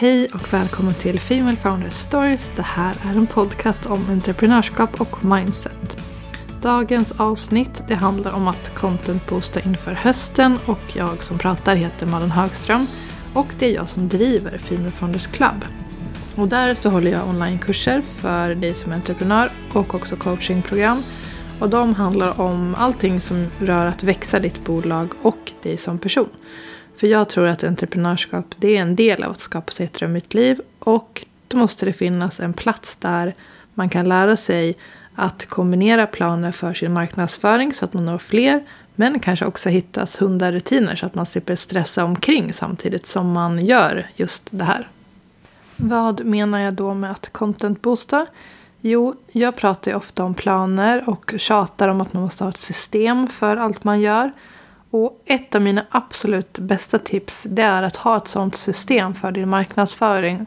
Hej och välkommen till Female Founders Stories. Det här är en podcast om entreprenörskap och mindset. Dagens avsnitt det handlar om att contentboosta inför hösten och jag som pratar heter Malin Högström och det är jag som driver Female Founders Club. Och där så håller jag onlinekurser för dig som är entreprenör och också coachingprogram. Och de handlar om allting som rör att växa ditt bolag och dig som person. För jag tror att entreprenörskap det är en del av att skapa sig ett drömmigt liv och då måste det finnas en plats där man kan lära sig att kombinera planer för sin marknadsföring så att man når fler men kanske också hittas hundarutiner så att man slipper stressa omkring samtidigt som man gör just det här. Vad menar jag då med att content boosta? Jo, jag pratar ju ofta om planer och tjatar om att man måste ha ett system för allt man gör. Och ett av mina absolut bästa tips det är att ha ett sådant system för din marknadsföring.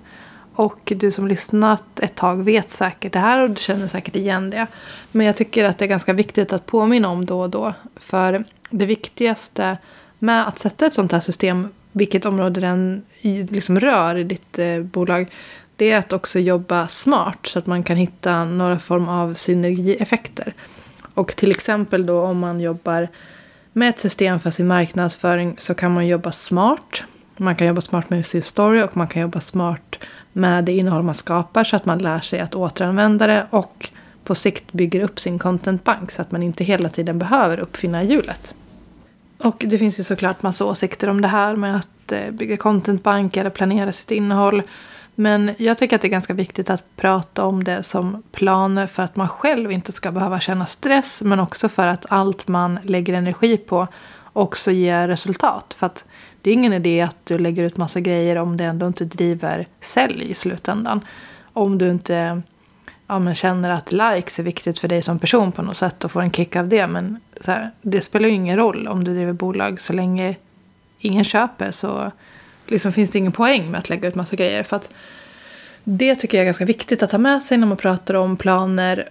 Och du som lyssnat ett tag vet säkert det här och du känner säkert igen det. Men jag tycker att det är ganska viktigt att påminna om då och då. För det viktigaste med att sätta ett sånt här system, vilket område den liksom rör i ditt eh, bolag, det är att också jobba smart så att man kan hitta några form av synergieffekter. Och till exempel då om man jobbar med ett system för sin marknadsföring så kan man jobba smart. Man kan jobba smart med sin story och man kan jobba smart med det innehåll man skapar så att man lär sig att återanvända det och på sikt bygger upp sin contentbank så att man inte hela tiden behöver uppfinna hjulet. Och det finns ju såklart massa åsikter om det här med att eh, bygga contentbank eller planera sitt innehåll. Men jag tycker att det är ganska viktigt att prata om det som planer för att man själv inte ska behöva känna stress men också för att allt man lägger energi på också ger resultat. För att det är ingen idé att du lägger ut massa grejer om det ändå inte driver sälj i slutändan. Om du inte ja, men känner att likes är viktigt för dig som person på något sätt och får en kick av det. Men här, det spelar ju ingen roll om du driver bolag så länge ingen köper så liksom finns det ingen poäng med att lägga ut massa grejer. För att det tycker jag är ganska viktigt att ta med sig när man pratar om planer.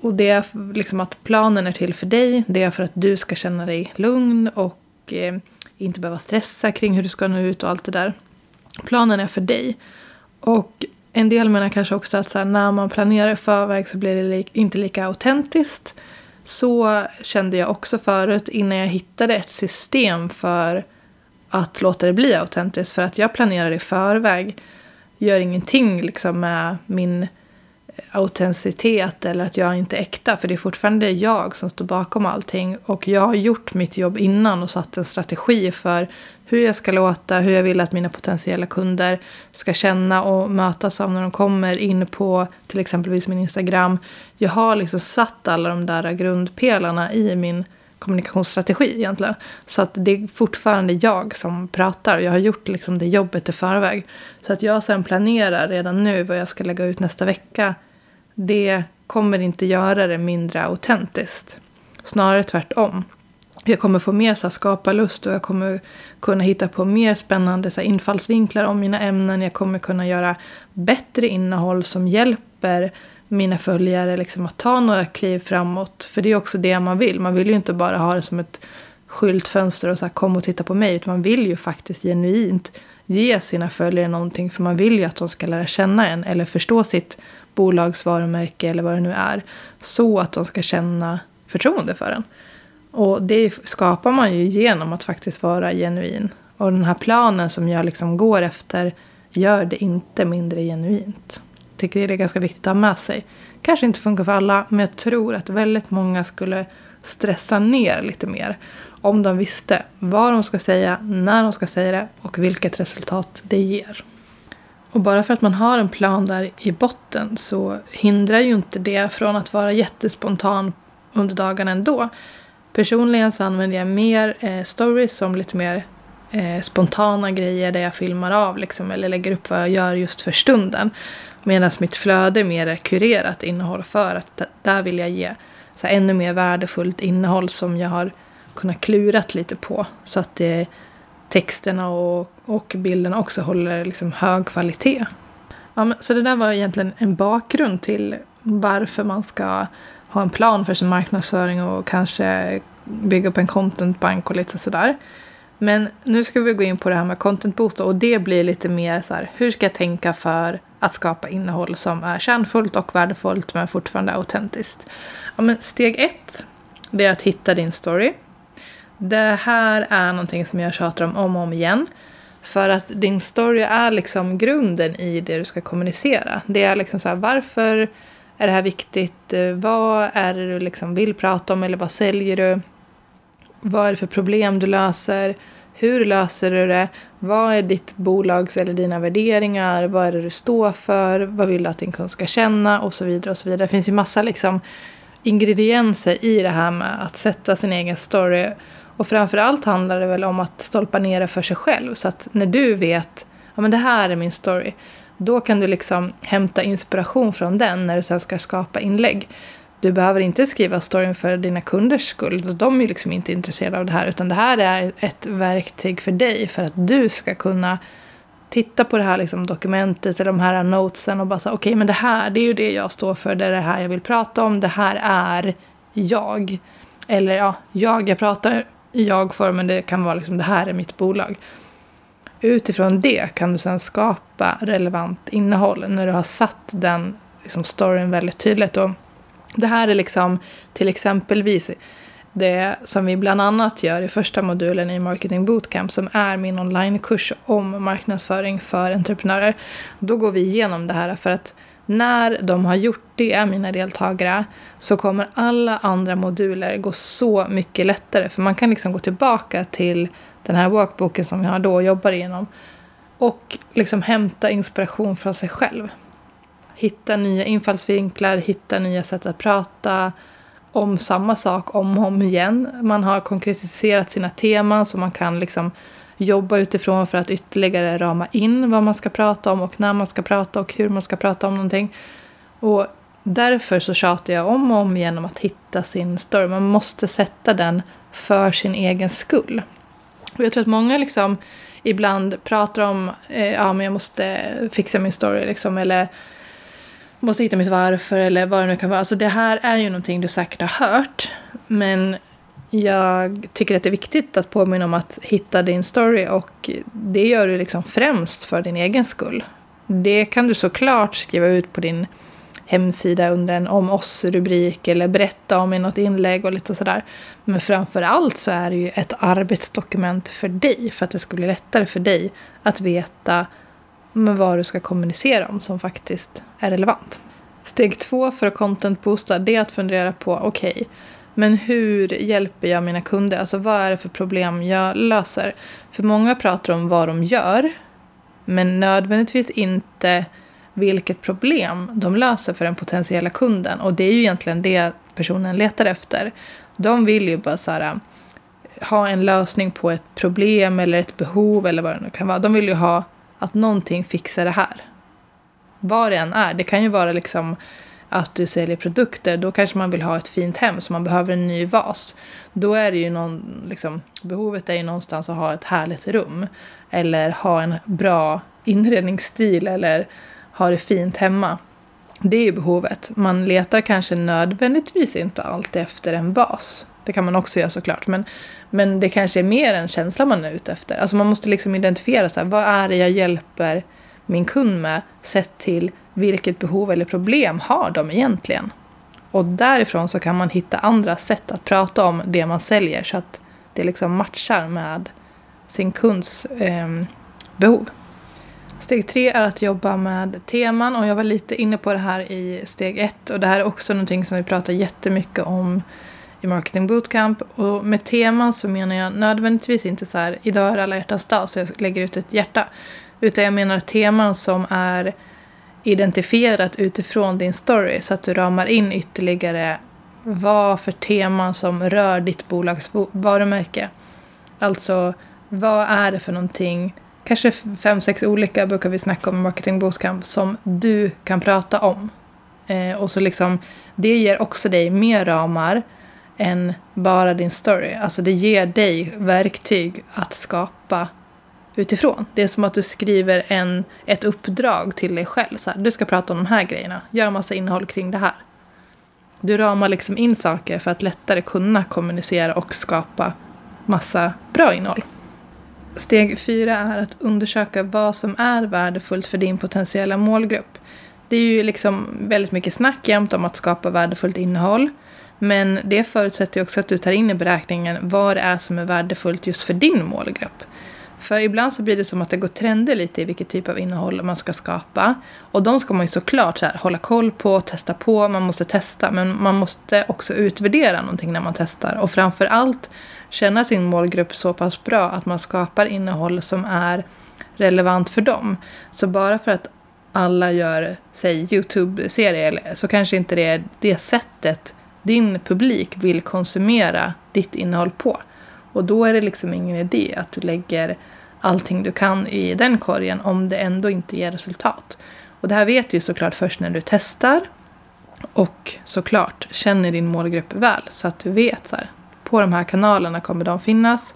Och det är liksom att planen är till för dig. Det är för att du ska känna dig lugn och eh, inte behöva stressa kring hur du ska nå ut och allt det där. Planen är för dig. Och en del menar kanske också att så här, när man planerar i förväg så blir det li inte lika autentiskt. Så kände jag också förut innan jag hittade ett system för att låta det bli autentiskt. För att jag planerar i förväg. Gör ingenting liksom med min eh, autenticitet eller att jag inte är äkta. För det är fortfarande jag som står bakom allting. Och jag har gjort mitt jobb innan och satt en strategi för hur jag ska låta, hur jag vill att mina potentiella kunder ska känna och mötas av när de kommer in på till exempelvis min Instagram. Jag har liksom satt alla de där grundpelarna i min kommunikationsstrategi egentligen. Så att det är fortfarande jag som pratar. Jag har gjort liksom det jobbet i förväg. Så att jag sen planerar redan nu vad jag ska lägga ut nästa vecka. Det kommer inte göra det mindre autentiskt. Snarare tvärtom. Jag kommer få mer så här, skaparlust och jag kommer kunna hitta på mer spännande så här, infallsvinklar om mina ämnen. Jag kommer kunna göra bättre innehåll som hjälper mina följare liksom att ta några kliv framåt. För det är också det man vill. Man vill ju inte bara ha det som ett skyltfönster och så här, kom och titta på mig. Utan man vill ju faktiskt genuint ge sina följare någonting. För man vill ju att de ska lära känna en eller förstå sitt bolags varumärke eller vad det nu är. Så att de ska känna förtroende för en. Och det skapar man ju genom att faktiskt vara genuin. Och den här planen som jag liksom går efter gör det inte mindre genuint tycker det är ganska viktigt att ha med sig. Kanske inte funkar för alla, men jag tror att väldigt många skulle stressa ner lite mer om de visste vad de ska säga, när de ska säga det och vilket resultat det ger. Och bara för att man har en plan där i botten så hindrar ju inte det från att vara jättespontan under dagen ändå. Personligen så använder jag mer eh, stories som lite mer eh, spontana grejer där jag filmar av liksom, eller lägger upp vad jag gör just för stunden. Medan mitt flöde mer är kurerat innehåll för att där vill jag ge så ännu mer värdefullt innehåll som jag har kunnat klurat lite på. Så att det, texterna och, och bilderna också håller liksom hög kvalitet. Ja, men, så det där var egentligen en bakgrund till varför man ska ha en plan för sin marknadsföring och kanske bygga upp en contentbank och lite sådär. Men nu ska vi gå in på det här med content boost och det blir lite mer så här, hur ska jag tänka för att skapa innehåll som är kärnfullt och värdefullt men fortfarande autentiskt. Ja, men steg ett, det är att hitta din story. Det här är någonting som jag tjatar om om och om igen. För att din story är liksom grunden i det du ska kommunicera. Det är liksom så här, varför är det här viktigt? Vad är det du liksom vill prata om eller vad säljer du? Vad är det för problem du löser? Hur löser du det? Vad är ditt bolags eller dina värderingar? Vad är det du står för? Vad vill du att din kund ska känna? Och så vidare. och så vidare. Det finns ju massa liksom ingredienser i det här med att sätta sin egen story. Och framförallt handlar det väl om att stolpa ner det för sig själv. Så att när du vet ja det här är min story. Då kan du liksom hämta inspiration från den när du sen ska skapa inlägg. Du behöver inte skriva storyn för dina kunders skull. De är liksom inte intresserade av det här. Utan det här är ett verktyg för dig för att du ska kunna titta på det här liksom dokumentet eller de här notesen och bara säga okej okay, men det här det är ju det jag står för. Det är det här jag vill prata om. Det här är jag. Eller ja, jag, jag pratar i jag-form men det kan vara liksom det här är mitt bolag. Utifrån det kan du sen skapa relevant innehåll när du har satt den liksom, storyn väldigt tydligt. Och det här är liksom till exempelvis det som vi bland annat gör i första modulen i Marketing Bootcamp som är min onlinekurs om marknadsföring för entreprenörer. Då går vi igenom det här för att när de har gjort det, mina deltagare, så kommer alla andra moduler gå så mycket lättare. För man kan liksom gå tillbaka till den här workbooken som jag då jobbar igenom och liksom hämta inspiration från sig själv hitta nya infallsvinklar, hitta nya sätt att prata om samma sak om och om igen. Man har konkretiserat sina teman så man kan liksom jobba utifrån för att ytterligare rama in vad man ska prata om och när man ska prata och hur man ska prata om någonting. Och därför så tjatar jag om och om igen om att hitta sin story. Man måste sätta den för sin egen skull. Och jag tror att många liksom ibland pratar om eh, ja, men jag måste fixa min story liksom, eller måste hitta mitt varför eller vad det nu kan vara. Alltså det här är ju någonting du säkert har hört. Men jag tycker att det är viktigt att påminna om att hitta din story och det gör du liksom främst för din egen skull. Det kan du såklart skriva ut på din hemsida under en om oss-rubrik eller berätta om i något inlägg och lite sådär. Men framför allt så är det ju ett arbetsdokument för dig för att det ska bli lättare för dig att veta med vad du ska kommunicera om som faktiskt är relevant. Steg två för att content-boosta det är att fundera på okej, okay, men hur hjälper jag mina kunder? Alltså vad är det för problem jag löser? För många pratar om vad de gör, men nödvändigtvis inte vilket problem de löser för den potentiella kunden. Och det är ju egentligen det personen letar efter. De vill ju bara så här, ha en lösning på ett problem eller ett behov eller vad det nu kan vara. De vill ju ha att någonting fixar det här. Vad det än är. Det kan ju vara liksom att du säljer produkter. Då kanske man vill ha ett fint hem så man behöver en ny vas. Då är det ju någon, liksom, behovet är ju någonstans att ha ett härligt rum. Eller ha en bra inredningsstil eller ha det fint hemma. Det är ju behovet. Man letar kanske nödvändigtvis inte alltid efter en bas. Det kan man också göra såklart. Men, men det kanske är mer en känsla man är ute efter. Alltså man måste liksom identifiera så här, vad är det jag hjälper min kund med sett till vilket behov eller problem har de egentligen. Och därifrån så kan man hitta andra sätt att prata om det man säljer så att det liksom matchar med sin kunds eh, behov. Steg tre är att jobba med teman och jag var lite inne på det här i steg ett och det här är också någonting som vi pratar jättemycket om i Marketing Bootcamp. Och med teman så menar jag nödvändigtvis inte så här, idag är alla hjärtans dag så jag lägger ut ett hjärta. Utan jag menar teman som är identifierat utifrån din story så att du ramar in ytterligare vad för teman som rör ditt bolags varumärke. Alltså, vad är det för någonting, kanske fem, sex olika brukar vi snacka om i Marketing Bootcamp, som du kan prata om. Eh, och så liksom, det ger också dig mer ramar än bara din story. Alltså det ger dig verktyg att skapa utifrån. Det är som att du skriver en, ett uppdrag till dig själv. Så här, du ska prata om de här grejerna. Gör massa innehåll kring det här. Du ramar liksom in saker för att lättare kunna kommunicera och skapa massa bra innehåll. Steg fyra är att undersöka vad som är värdefullt för din potentiella målgrupp. Det är ju liksom väldigt mycket snack jämt om att skapa värdefullt innehåll. Men det förutsätter också att du tar in i beräkningen vad det är som är värdefullt just för din målgrupp. För ibland så blir det som att det går trender lite i vilket typ av innehåll man ska skapa. Och de ska man ju såklart så här, hålla koll på, testa på, man måste testa. Men man måste också utvärdera någonting när man testar. Och framför allt känna sin målgrupp så pass bra att man skapar innehåll som är relevant för dem. Så bara för att alla gör, säg YouTube-serier, så kanske inte det är det sättet din publik vill konsumera ditt innehåll på. Och då är det liksom ingen idé att du lägger allting du kan i den korgen om det ändå inte ger resultat. Och det här vet du såklart först när du testar och såklart känner din målgrupp väl så att du vet så här, på de här kanalerna kommer de finnas.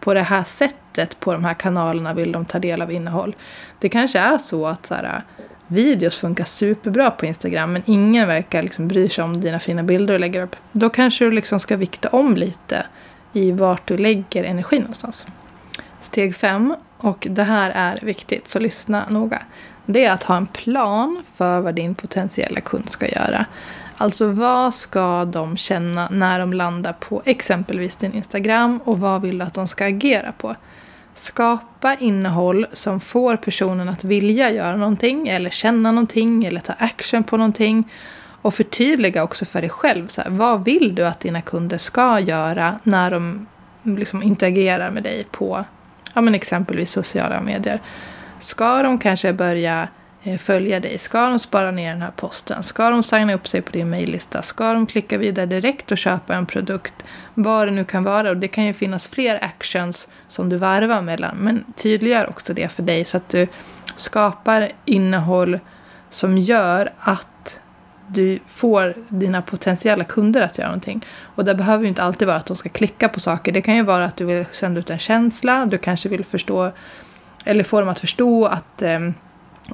På det här sättet på de här kanalerna vill de ta del av innehåll. Det kanske är så att så här, videos funkar superbra på Instagram men ingen verkar liksom bry sig om dina fina bilder du lägger upp. Då kanske du liksom ska vikta om lite i vart du lägger energin. någonstans. Steg fem, och det här är viktigt så lyssna noga. Det är att ha en plan för vad din potentiella kund ska göra. Alltså vad ska de känna när de landar på exempelvis din Instagram och vad vill du att de ska agera på? Skapa innehåll som får personen att vilja göra någonting eller känna någonting eller ta action på någonting. Och förtydliga också för dig själv. Så här, vad vill du att dina kunder ska göra när de liksom interagerar med dig på ja, men exempelvis sociala medier? Ska de kanske börja Eh, följa dig? Ska de spara ner den här posten? Ska de signa upp sig på din mejllista? Ska de klicka vidare direkt och köpa en produkt? Vad det nu kan vara. Och det kan ju finnas fler actions som du varvar mellan. Men tydliggör också det för dig så att du skapar innehåll som gör att du får dina potentiella kunder att göra någonting. Och det behöver ju inte alltid vara att de ska klicka på saker. Det kan ju vara att du vill sända ut en känsla. Du kanske vill förstå eller få dem att förstå att eh,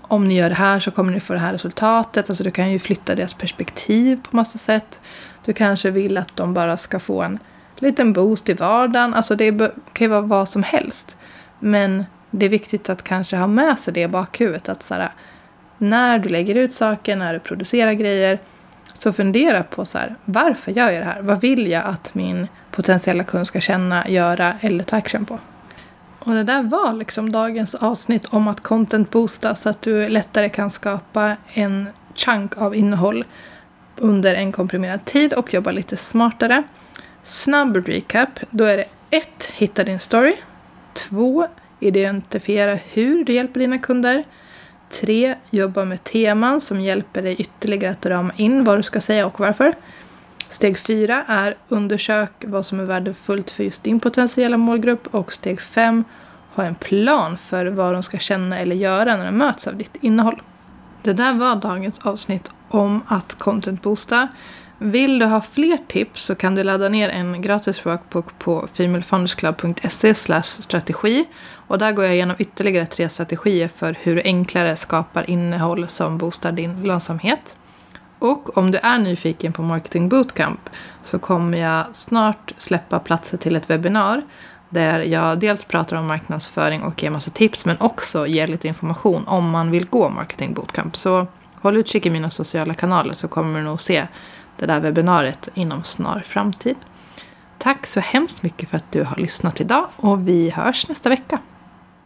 om ni gör det här så kommer ni få det här resultatet. Alltså du kan ju flytta deras perspektiv på massa sätt. Du kanske vill att de bara ska få en liten boost i vardagen. Alltså det kan ju vara vad som helst. Men det är viktigt att kanske ha med sig det i bakhuvudet. Att så här, när du lägger ut saker, när du producerar grejer. Så fundera på så här, varför gör jag det här? Vad vill jag att min potentiella kund ska känna, göra eller ta action på? Och det där var liksom dagens avsnitt om att content boosta så att du lättare kan skapa en chunk av innehåll under en komprimerad tid och jobba lite smartare. Snabb recap. Då är det 1. Hitta din story. 2. Identifiera hur du hjälper dina kunder. 3. Jobba med teman som hjälper dig ytterligare att rama in vad du ska säga och varför. Steg 4 är undersök vad som är värdefullt för just din potentiella målgrupp. Och steg 5 ha en plan för vad de ska känna eller göra när de möts av ditt innehåll. Det där var dagens avsnitt om att content boosta. Vill du ha fler tips så kan du ladda ner en gratis workbook på femalefoundersclub.se strategi. Och där går jag igenom ytterligare tre strategier för hur du enklare skapar innehåll som boostar din lönsamhet. Och om du är nyfiken på Marketing Bootcamp så kommer jag snart släppa platser till ett webbinar där jag dels pratar om marknadsföring och ger massa tips men också ger lite information om man vill gå Marketing Bootcamp. Så håll utkik i mina sociala kanaler så kommer du nog se det där webbinariet inom snar framtid. Tack så hemskt mycket för att du har lyssnat idag och vi hörs nästa vecka.